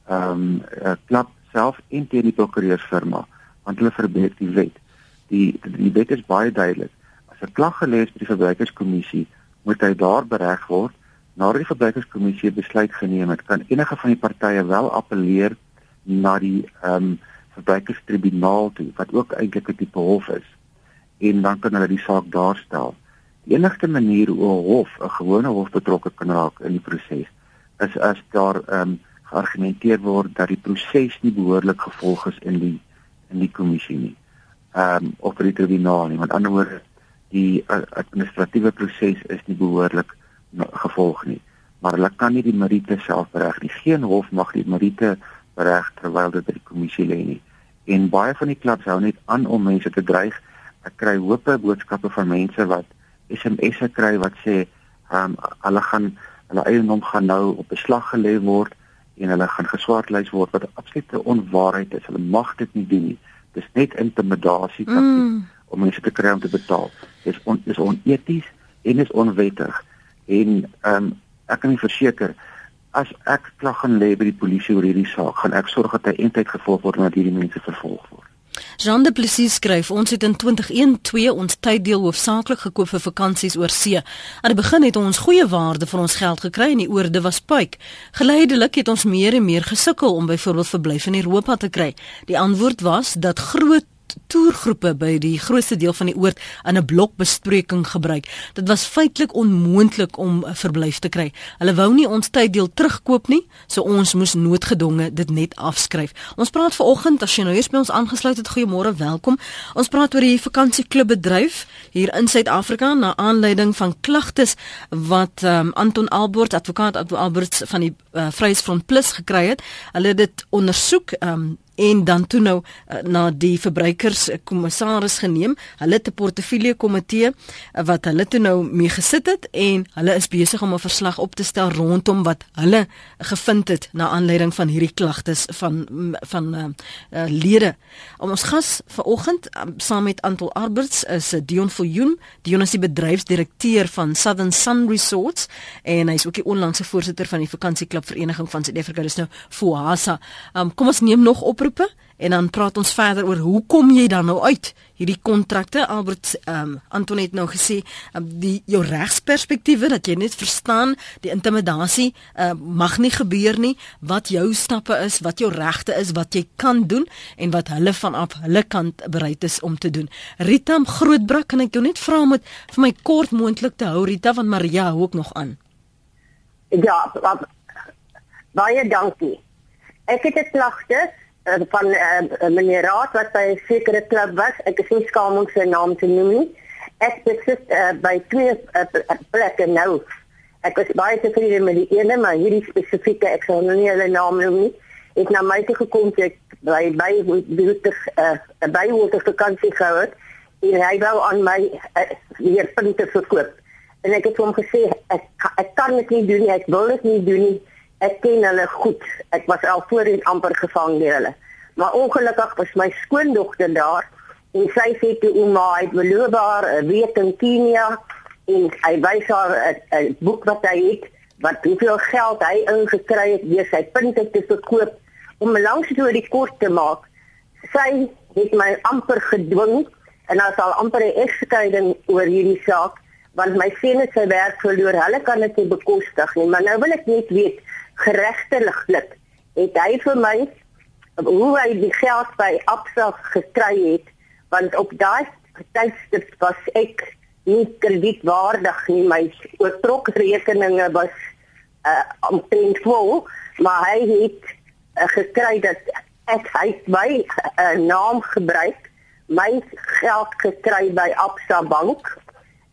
ehm um, klub self en teen die prokureursfirma want hulle verbreek die wet. Die die wet is baie duidelik. As 'n klag gelê is by die verbruikerskommissie, moet hy daar bereg word. Nadat die verbruikerskommissie besluit geneem het, kan enige van die partye wel appeleer na die ehm um, verbruikerstribunaal toe wat ook eintlik 'n tipe hof is en dan kan hulle die saak daarstel Die enigste manier hoe 'n hof, 'n gewone hof betrokke kan raak in die proses is as daar ehm um, geargumenteer word dat die proses nie behoorlik gevolg is in die in die kommissie nie. Ehm um, of die tribunaal nie. Met ander woorde, die uh, administratiewe proses is nie behoorlik gevolg nie. Maar hulle kan nie die meriete self bereg nie. Geen hof mag die meriete bereg terwyl dit by die kommissie lê nie. En baie van die klubs hou net aan om mense te dreig. Ek kry hoope boodskappe van mense wat SMS'e kry wat sê ehm um, hulle gaan hulle eiendom gaan nou op beslag gelê word en hulle gaan geswartlys word wat absolute onwaarheid is. Hulle mag dit nie doen nie. Dis net intimidasie mm. om mense te kry om te betaal. Dis on, dis oneties en is onwettig. En ehm um, ek kan verseker as ek klag gaan lê by die polisie oor hierdie saak, gaan ek sorg dat hy eintlik gevolg word en dat hierdie mense vervolg word. Jean de Plessis skryf ons het in 2012 ons tyddeel hoofsaaklik gekoop vir vakansies oor see. Aan die begin het ons goeie waarde vir ons geld gekry en die oorde was puik. Geleidelik het ons meer en meer gesukkel om byvoorbeeld verblyf in Europa te kry. Die antwoord was dat groot toergroepe by die grootste deel van die oord aan 'n blokbespreking gebruik. Dit was feitelik onmoontlik om 'n verblyf te kry. Hulle wou nie ons tyddeel terugkoop nie, so ons moes noodgedwonge dit net afskryf. Ons praat vanoggend as jy nou eers by ons aangesluit het, goeiemôre, welkom. Ons praat oor die vakansieklubbedryf hier in Suid-Afrika na aanleiding van klagtes wat um, Anton Albert, advokaat Anton Albert van die uh, Vryheidsfront Plus gekry het. Hulle het dit ondersoek um, en dan toe nou uh, na die verbruikerskommissaris geneem. Hulle het 'n portefeulje komitee uh, wat hulle toe nou mee gesit het en hulle is besig om 'n verslag op te stel rondom wat hulle gevind het na aanleiding van hierdie klagtes van van uh, uh, lede. Om ons gas vanoggend um, saam met Anton Arbeits is Dion Viljoen, Dion is die bedryfsdirekteur van Southern Sun Resorts en hy is ook die onlangse voorsitter van die vakansieklub vereniging van Suid-Afrika. Dis nou FOASA. Um, kom ons neem nog op oproepe en dan praat ons verder oor hoe kom jy dan nou uit? Hierdie kontrakte Albert um, Antoinette nou gesê um, die jou regsperspektiewe dat jy net verstaan die intimidasie uh, mag nie gebeur nie. Wat jou stappe is wat jou regte is wat jy kan doen en wat hulle vanaf hulle kant bereid is om te doen. Rita Grootbrak kan ek jou net vra om dit vir my kort moontlik te hou Rita want Maria hou ook nog aan. Ja baie dankie. Ek het 'n klagte van uh, meneer Raad wat by 'n sekere klub was. Ek is nie skaam om sy naam te noem nie. Ek besit uh, by twee uh, plekke nou. Ek was baie tevrede met die ene, maar hierdie spesifieke ek sal nou nie hulle naam noem nie. Ek na my toe gekom het by by die uh, by ek vakansie gehou het en hy wou aan my uh, weer punte verkoop. En ek het hom gesê ek ek kan dit nie doen nie. Ek wil dit nie doen nie ek ken hulle goed. Ek was al voorheen amper gevang deur hulle. Maar ongelukkig was my skoondogter daar en sy sê toe ouma het beloof haar 'n week in Kenia en hy wys haar 'n boek wat hy het wat hoeveel geld hy ingekry het deur sy punte te verkoop om langs toe die kort te maak. Sy het my amper gedwing en nou sal amper 'n egskeiding oor hierdie saak want my seun het sy werk verloor. Hulle kan dit nie bekostig nie, maar nou wil ek net weet geregtelik het hy vir my hoe hy die geld by Absa gekry het want op daai tydstip was ek nie kredietwaardig nie. My oortrok rekeninge was uh, omtrent vol maar hy het uh, gekry dat ek hy my uh, naam gebruik my geld gekry by Absa bank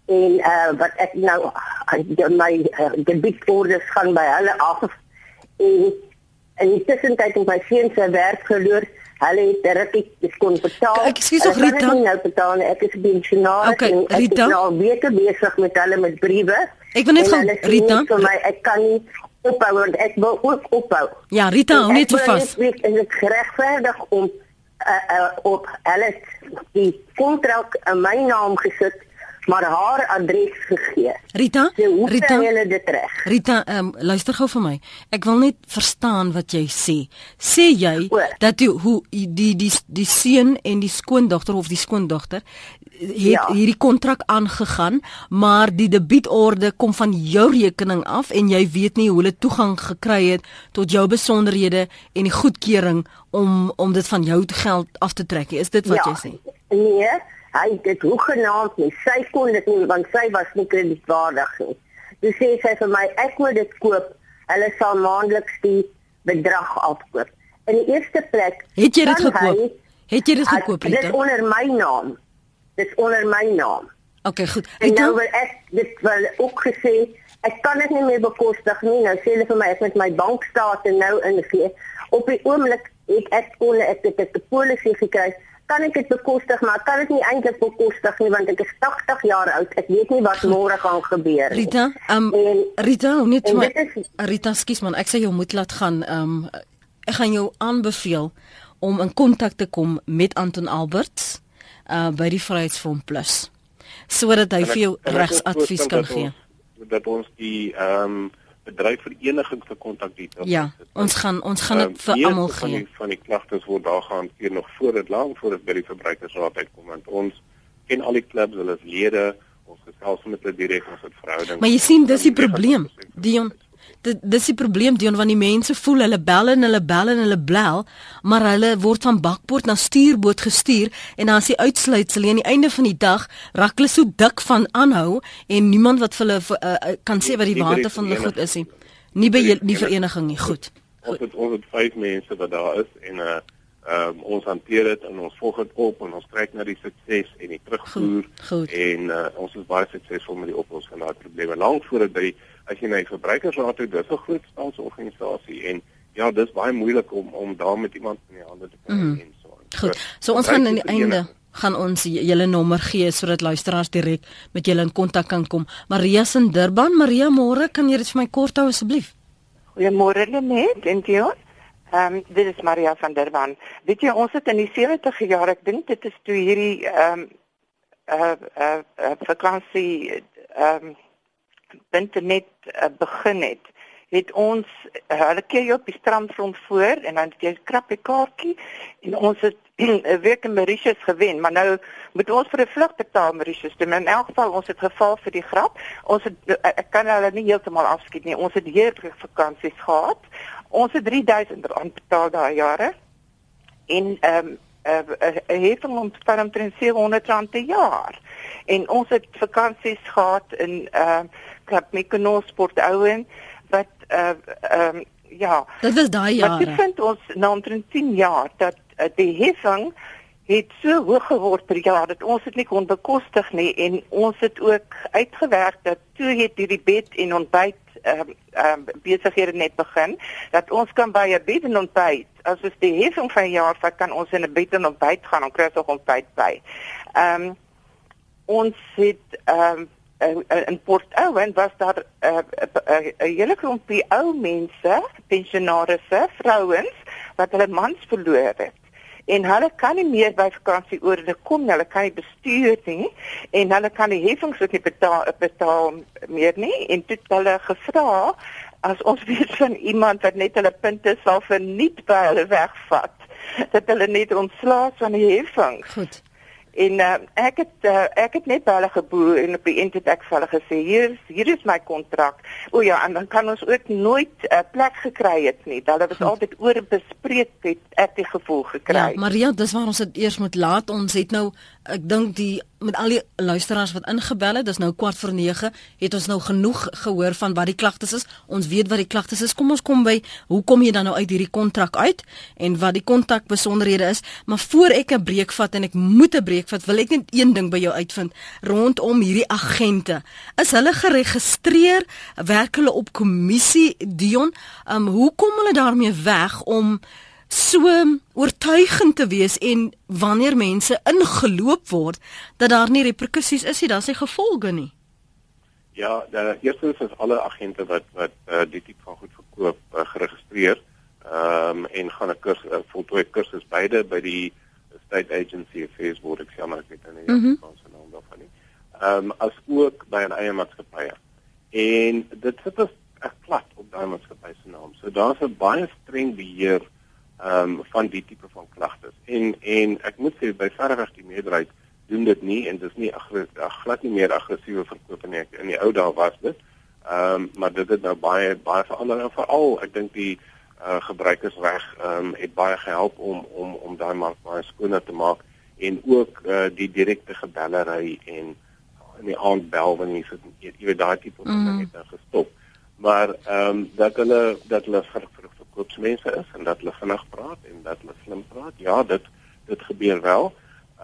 en uh, wat ek nou my uh, debietorders gaan by hulle af en en die tussentyd het my seun sy werk verloor. Hulle het rukkie kon betaal. Ek skuis nog Rita. Ek nou betaal. Ek is pensionaris okay, en ek Rita? is nou weke besig met hulle met briewe. Ek wil net gaan Rita. vir my ek kan nie ophou want ek wil ook ophou. Ja, Rita, hou net so vas. Ek is dit geregverdig om uh, uh, op hulle die kontrak in my naam gesit maar haar adres gegee. Rita, so, Rita, hulle dit reg. Rita, um, luister gou vir my. Ek wil net verstaan wat jy sê. Sê jy o. dat jy hoe die die die seun en die skoondogter of die skoondogter het ja. hierdie kontrak aangegaan, maar die debietorde kom van jou rekening af en jy weet nie hoe hulle toegang gekry het tot jou besonderhede en die goedkeuring om om dit van jou geld af te trek. Is dit wat ja. jy sê? Nee, Hy het dit hoegenaamd nie. Sy kon dit nie want sy was nie kredietwaardig nie. Dis sê sy vir my ek moet dit koop. Hulle sal maandeliks die bedrag afkoop. In die eerste plek Het jy dit gekoop? Hy, het jy dit gekoop, Rita? Dit onder my naam. Dit onder my naam. OK, goed. En nou wil ek dit wel ook gesê ek kan dit nie meer bekostig nie. Nou sê hulle vir my ek moet my bankstate nou ingee. Op die oomblik het ek kon ek dit ek 'n polisie gekry. Kan ek dit bekostig, maar kan dit nie eintlik bekostig nie want ek is 80 jaar oud. Ek weet nie wat môre gaan gebeur nie. Rita, um, en, Rita, net my is, Rita, skus man, ek sê jy moet laat gaan. Um, ek gaan jou aanbeveel om in kontak te kom met Anton Alberts uh by die Vryheidsfront Plus sodat hy vir jou regsadvies kan gee. Dat ons die ehm um, bedryfvereniging se kontak details. Ja, ons gaan ons gaan dit uh, vir almal gee. Van die, van die klagtes word daar gehanteer nog voor dit lank voor dit by die verbruikersraad uitkom want ons ken al die klubs, hulle is lede, ons gesels met hulle direk ons het verhouding. Maar jy sien dis die probleem. Dion dit dis die probleem Dion want die mense voel hulle bel en hulle bel en hulle bel maar hulle word van bakpoort na stuurboot gestuur en dan as die uitsluitsel aan die einde van die dag raak hulle so dik van aanhou en niemand wat vir hulle uh, kan sê wat die water van hulle goed is nie. nie by die vereniging nie goed. ons het ons het vyf mense wat daar is en uh Um, ons hanteer dit en ons volg dit op en ons kyk na die sukses en die terugvoer goed, goed. en uh, ons is baie suksesvol met die oplossing van daai probleme. Lank voordat by as jy na die verbruikersraad toe, dis 'n groot staatsorganisasie en ja, dis baie moeilik om om daar met iemand in die hande te kry mm. en so. Goed. So ons gaan aan die einde gaan ons julle nommer gee sodat luisteraars direk met julle in kontak kan kom. Maria se Durban, Maria môre, kan jy dit vir my kort hou asseblief? Goeiemôre Lenet en Dion. Ehm um, dit is Maria van Durban. Weet jy ons het in die 70 jaar, ek dink dit is toe hierdie ehm um, uh uh, uh vakansie ehm um, internet uh, begin het, het ons uh, hulle keer jou op die strandfront voor en dan het jy 'n krappie kaartjie en ons het 'n week in Mauritius gewen, maar nou moet ons vir 'n vlug betaal Mauritius. Toe in elk geval ons het geval vir die grap. Ons het uh, ek kan hulle nie heeltemal afskiet nie. Ons het heerlike vakansies gehad. Ons het 3000 rand betaal daai jare. En ehm um, 'n uh, uh, hefing om van omtrent 700 rand per jaar. En ons het vakansies gehad in ehm uh, Club Mykonos Sport Ouen wat uh ehm um, ja. Dit was daai jare. Ek vind ons na omtrent 10 jaar dat uh, die heffing het so hoog geword per jaar dat ons dit nie kon bekostig nie en ons het ook uitgewerk dat toe het hierdie bed en ontbyt ehm um, um, besighede net begin dat ons kan by 'n bed en ontbyt as ons die heffing van 'n jaar vat kan ons in 'n bed en ontbyt gaan en kry ons ook ontbyt by. Ehm um, ons het ehm um, in Port Owen was daar 'n uh, uh, uh, hele klompie ou mense, pensionaarsse, vrouens wat hulle mans verloor het. En hulle kan nie meer by vakansie oor hulle kom, hulle kan nie bestuur nie en hulle kan die heffings ook nie betaal betaal meer nie en dit hulle gevra as ons weet van iemand wat net hulle punte sal verniet by hulle wegvat dat hulle net ontslaas van die heffing. Goed. En uh, ek het uh, ek het net by hulle geboer en op die end het ek vir hulle gesê hier is hier is my kontrak. O ja, en dan kan ons ook nooit 'n uh, plek gekry het nie. Hulle was Goed. altyd oor bespreek het ek die gevoel gekry. Ja, Maria, dis waar ons dit eers moet laat. Ons het nou ek dink die met al die luisteraars wat ingebel het, dis nou kwart voor 9, het ons nou genoeg gehoor van wat die klagtes is. Ons weet wat die klagtes is. Kom ons kom by hoe kom jy dan nou uit hierdie kontrak uit en wat die kontak besonderhede is. Maar voor ek 'n breek vat en ek moet 'n breek vat, wil ek net een ding by jou uitvind rondom hierdie agente. Is hulle geregistreer? Werk hulle op kommissie Dion? Um hoe kom hulle daarmee weg om so oortuigend te wees en wanneer mense ingeloop word dat daar nie reperkusies is nie, daar's nie gevolge nie. Ja, die eerste is alle agente wat wat uh, die tipe van goed verkoop uh, geregistreer. Ehm um, en gaan 'n kursus uh, voltooi kursus beide by die State Agency of Affairs Board ek jammer ek weet nie mm -hmm. se naam daarvan nie. Ehm um, as ook by 'n eie maatskappy. En dit sit as 'n plat op daai maatskappy se naam. So daar's 'n baie streng beheer ehm um, van die tipe van klagtes. En en ek moet sê by verreweg die meerderheid doen dit nie en dis nie glad nie meer aggressiewe verkoop nie. Ek, in die ou dae was dit. Ehm um, maar dit het nou baie baie verander en veral ek dink die uh, gebruikersreg ehm um, het baie gehelp om om om daai mark baie skoner te maak en ook uh, die direkte gebellery en in die aand bel wanneer jy sit jy weet daai tipe van mm. dinge het gestop maar ehm um, dat hulle dat hulle vir, vir verkoopsmense is en dat hulle vinnig praat en dat hulle slim praat. Ja dit dit gebeur wel.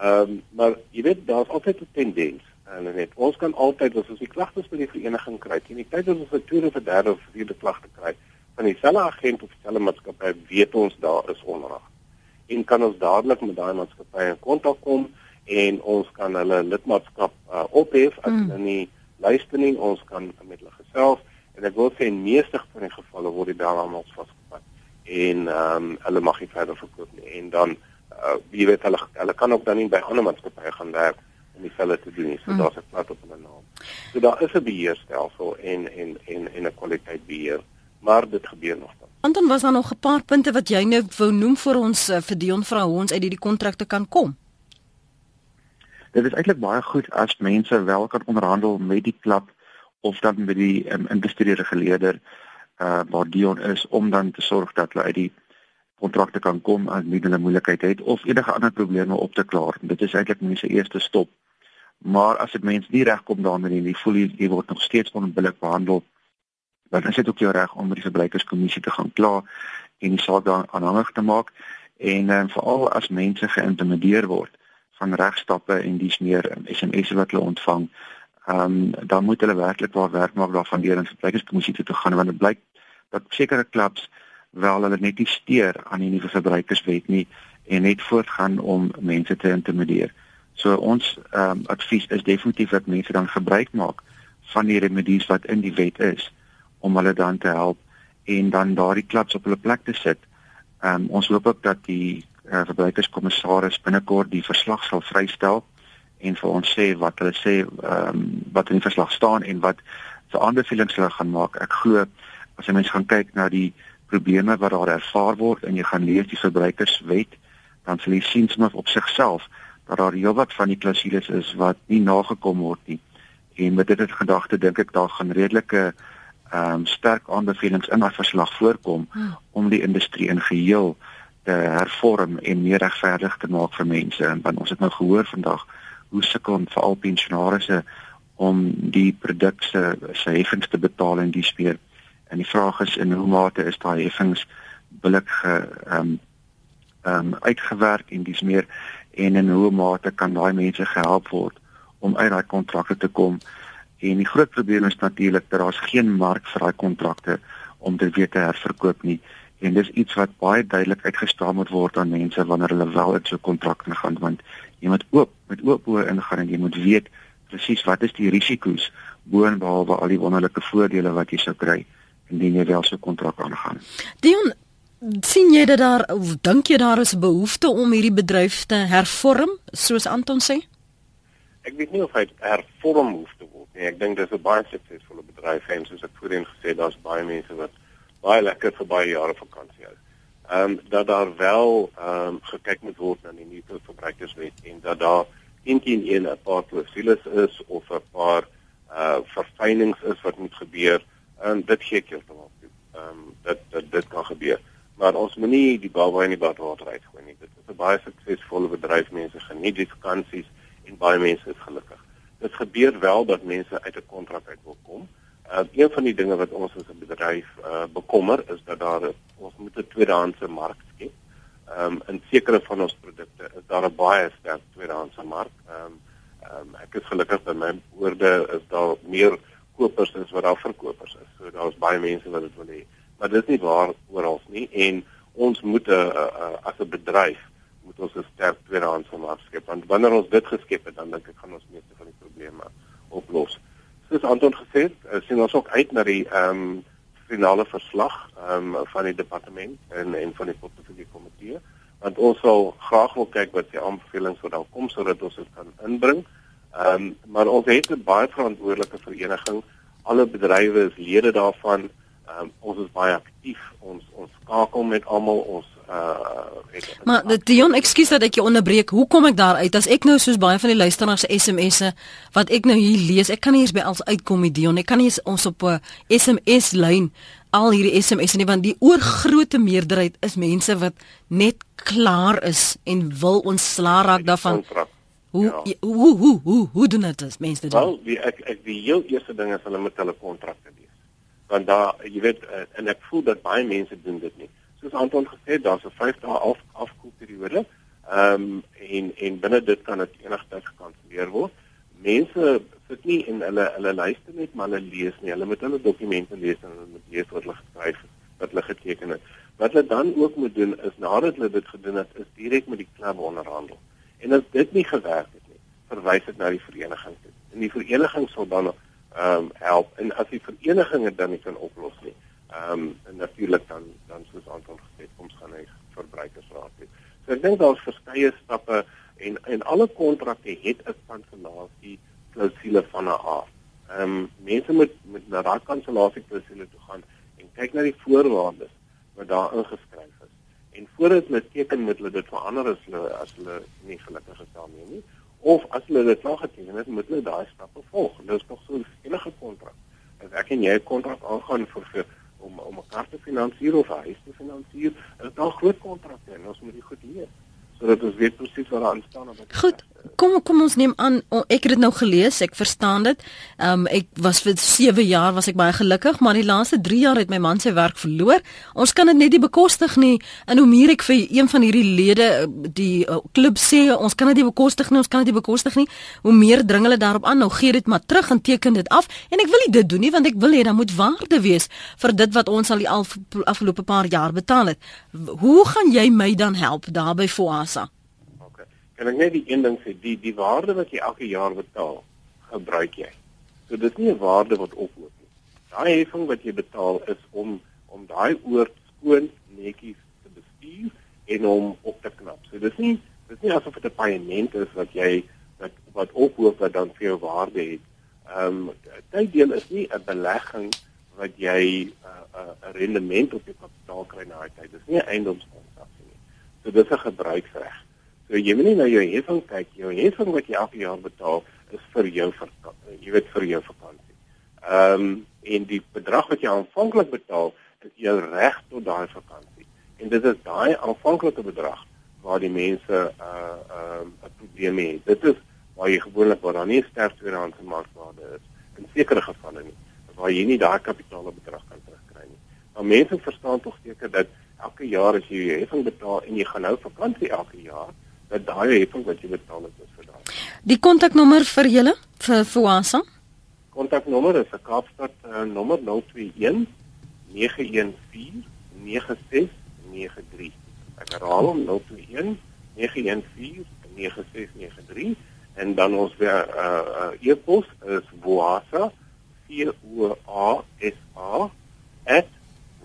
Ehm um, maar jy weet daar's altyd 'n tendens en net ons kan altyd as ons die klagtes by die vereniging kry. En die tyd as ons 'n tweede of derde of vierde klagte kry van dieselfde agent of dieselfde maatskappy weet ons daar is onreg en kan ons dadelik met daai maatskappy in kontak kom en ons kan hulle lidmaatskap uh, ophef as mm. hulle nie luister nie. Ons kan met hulle gesels. En ek wil sê in meeste van die gevalle word die belhamels vasgevat en ehm um, hulle mag nie verder verkoop nie. En dan uh, jy weet hulle hulle kan ook dan nie by ander maatskappye gaan werk om dieselfde te doen nie. So mm. daar's 'n plat op hulle naam. So daar is 'n beheerstelsel en en en en 'n kwaliteit beheer maar dit gebeur nog dan Anton was daar nog 'n paar punte wat jy nou wou noem vir ons uh, vir Dion vra hoe ons uit hierdie kontrakte kan kom? Dit is eintlik baie goed as mense wel kan onderhandel met die klub of dan met die um, industrie reguleerder uh waar Dion is om dan te sorg dat hulle uit die kontrakte kan kom as nie hulle moeilikheid het of enige ander probleme op te klaar. Dit is eintlik mense eerste stop. Maar as dit mense nie regkom daarmee nie, voel jy jy word nog steeds onbillik behandel. Dan is dit ook jou reg om met die verbruikerskommissie te gaan kla en die saak daar aanhangig te maak en um, veral as mense geïntimideer word van regstappe en dis meer SMS'e wat hulle ontvang ehm um, dan moet hulle werklik waar werk maak daarvan deur in verbruikerskommissie toe te gaan want dit blyk dat sekere klubs wel hulle net nie steur aan die nuwe verbruikerswet nie en net voortgaan om mense te intimideer. So ons ehm um, advies is definitief dat mense dan gebruik maak van die remedies wat in die wet is om hulle dan te help en dan daardie klubs op hulle plek te sit. Ehm um, ons hoop ook dat die uh, verbruikerskommissaris binnekort die verslag sal vrystel en vir ons sê wat hulle sê ehm um, wat in die verslag staan en wat se aanbevelings hulle gaan maak. Ek glo as jy mens gaan kyk na die probleme wat daar ervaar word en jy gaan lees die verbruikerswet, dan sal jy sien sommer op sigself dat daar heelwat van die klausules is wat nie nagekom word nie. En met dit in gedagte dink ek daar gaan redelike ehm um, sterk aanbevelings in daai verslag voorkom hmm. om die industrie in geheel te hervorm en meer regverdig te maak vir mense. En want ons het nou gehoor vandag hoe sukkel veral pensionaarsse om die produk se se heffings te betaal en die speer. En die vraag is in hoe mate is daai heffings billik ge ehm um, ehm um, uitgewerk en dis meer en in hoe mate kan daai mense gehelp word om uit daai kontrakte te kom? En die groot probleem is natuurlik dat daar's geen mark vir daai kontrakte om dit weer te herverkoop nie. En dis iets wat baie duidelik uitgestaan moet word aan mense wanneer hulle wel in so 'n kontrak gaan want jy moet oop met oop oë ingaan en jy moet weet presies wat is die risiko's boonbehalwe al die wonderlike voordele wat jy sou kry indien jy wel so 'n kontrak aangaan. Dion sien jy dat daar dink jy daar is 'n behoefte om hierdie bedryf te hervorm soos Anton sê? Ek weet nie of hy hervorm hoef te word nie. Ek dink dis 'n baie suksesvolle bedryf en soos ek voorheen gesê het, daar's baie mense wat baie lekker vir baie jare vakansie hou ehm um, dat daar wel ehm um, gekyk moet word na die nuwe verbruikerswet en dat daar intien een 'n paar klausules is of 'n paar uh verfynings is wat moet gebeur en dit gee ek heeltemal toe. Ehm um, dat dat dit kan gebeur. Maar ons moenie die baba in die badwater uitgooi nie. Dit is 'n baie suksesvolle bedryf. Mense geniet die vakansies en baie mense is gelukkig. Dit gebeur wel dat mense uit 'n kontrak uit wil kom. Uh, een van die dinge wat ons as 'n bedryf uh, bekommer is dat daar ons moet 'n tweedehandse mark skep. Ehm um, in sekere van ons produkte is daar 'n baie sterk tweedehandse mark. Ehm um, um, ek is gelukkig dat my woorde is daar meer kopers as wat daar verkopers is. So daar's baie mense wat dit wil hê. Maar dit is nie waar oral nie en ons moet 'n as 'n bedryf moet ons 'n sterk tweedehandse mark skep. Want wanneer ons dit geskep het, dan dink ek gaan ons meeste van die soos Anton gesê het, uh, sien ons ook uit na die ehm um, finale verslag ehm um, van die departement en en van die portefeulje komitee want ons sal graag wil kyk wat die aanbevelings wat daar kom sodat ons dit kan inbring. Ehm um, maar ons het 'n baie verantwoordelike vereniging. Alle bedrywe is lede daarvan. Ehm um, ons is baie aktief. Ons ons skakel met almal. Ons uh Maar Dion, ekskuus dat ek jou onderbreek. Hoe kom ek daar uit as ek nou soos baie van die luisteraars se SMS'e wat ek nou hier lees, ek kan nie eens by als uitkom met Dion. Ek kan nie ons op 'n SMS lyn al hierdie SMS'e nie want die oorgrootste meerderheid is mense wat net klaar is en wil ontslaa raak daarvan. Hoe, ja. hoe hoe hoe hoe doen dit as mense dit? Wel, die, ek ek die heel eerste ding is hulle met hulle kontrakte lees. Want daar, jy weet, uh, en ek voel dat baie mense doen dit nie soos Anton gesê het, daar's 'n 5 dae af afkoelperiode. Ehm um, en en binne dit kan dit enigstens gekanselleer word. Mense sit nie in hulle hulle luister net maar hulle lees nie. Hulle moet hulle dokumente lees en hulle moet lees wat hulle geskryf het, wat hulle geteken het. Wat hulle dan ook moet doen is nadat hulle dit gedoen het, is direk met die klub onderhandel. En as dit nie gewerk het nie, verwys dit na die vereniging toe. En die vereniging sal dan ehm um, help en as die vereniging dit dan nie kan oplos nie, Ehm um, en natuurlik dan dan soos aantal gesê koms gaan hy verbruikersraad toe. So ek dink daar's verskeie stappe en en alle kontrakte het 'n kansellasie klousule van 'n af. Ehm um, mense moet met na daai kansellasie klousule toe gaan en kyk na die voorwaardes wat daar ingeskryf is. En voordat hulle teken moet hulle dit verander as hulle as hulle nie gelukkig is daarmee nie of as hulle dit nog geteken het, moet hulle daai stappe volg. Dit is nog so 'n enige kontrak. As ek en jy 'n kontrak aangaan vir vir om om 'n kar te finansier of 'n huis te finansier. Al groot kontrakte en ons moet dit goed lees sodat ons weet presies wat daar staan op. Goed, kom kom ons neem aan ek het dit nou gelees, ek verstaan dit. Ehm um, ek was vir 7 jaar was ek baie gelukkig, maar die laaste 3 jaar het my man sy werk verloor. Ons kan dit net nie bekostig nie. En hoe meer ek vir een van hierdie lede die uh, klub sê ons kan dit nie bekostig nie, ons kan dit nie bekostig nie, hoe meer dring hulle daarop aan. Nou gee dit maar terug en teken dit af. En ek wil nie dit doen nie want ek wil hê daar moet waarde wees vir dit wat ons al die afgelope paar jaar betaal het. Hoe gaan jy my dan help daarby voor Massa. OK. Kan ek net die een ding sê, die die waarde wat jy elke jaar betaal, gebruik jy. So dit is nie 'n waarde wat oploop nie. Daai heffing wat jy betaal is om om daai oord skoon netjies te bestuur en om op te knap. So dit is nie dit is nie asof dit 'n paaiement is wat jy wat wat oploop wat dan vir jou waarde het. Ehm um, tyddeel is nie 'n belegging wat jy 'n uh, uh, rendement op jou kapitaal kry na daai tyd. Dit is nie 'n eiendomsfonds So dis 'n gebruiksreg. So jy moet nie na jou heffing kyk. Jou heffing wat jy elke jaar betaal is vir jou vakansie. Jy weet vir jou vakansie. Ehm um, en die bedrag wat jy aanvanklik betaal is jou reg tot daai vakansie. En dit is daai aanvanklike bedrag waar die mense uh ehm uh, 'n probleem het. Dit is waar jy gewoonlik waar daar nie sterk tweedehandse markwaarde is in sekere gevalle nie waar jy nie daai kapitaal bedrag kan terugkry nie. Maar mense verstaan tog seker dat elke jaar as jy jou heffing betaal en jy gaan nou vakansie elke jaar, dat daai heffing wat jy betaal het is vir daai. Die kontaknommer vir julle vir Fuasa? Kontaknommer is 'n Kaapstad uh, nommer 021 914 9693. Ek herhaal hom 021 914 9693 en dan ons weer uh, uh, e-pos is Fuasa C O A S A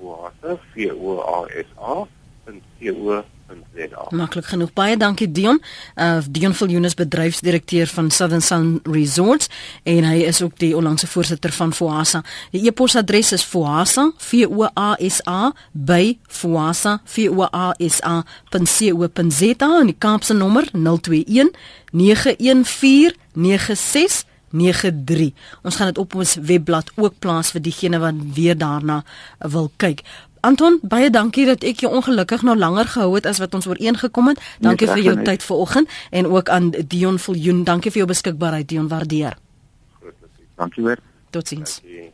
Woasa V O A S A O Maklik genoeg. Baie dankie Dion. Uh Dion Viljoen is bedryfsdirekteur van Southern Sun Resorts en hy is ook die onlangse voorsitter van Foasa. Die e-posadres is foasa v o a s a by foasa v o a s a.co.za en die Kaapse nommer 021 914 96 93. Ons gaan dit op ons webblad ook plaas vir diegene wat weer daarna wil kyk. Anton, baie dankie dat ek jou ongelukkig nou langer gehou het as wat ons ooreengekom het. Dankie nee, vir jou tyd vanoggend en ook aan Dion Viljoen. Dankie vir jou beskikbaarheid, Dion, waardeer. Groot plesier. Dankie weer. Totsiens. Dankie.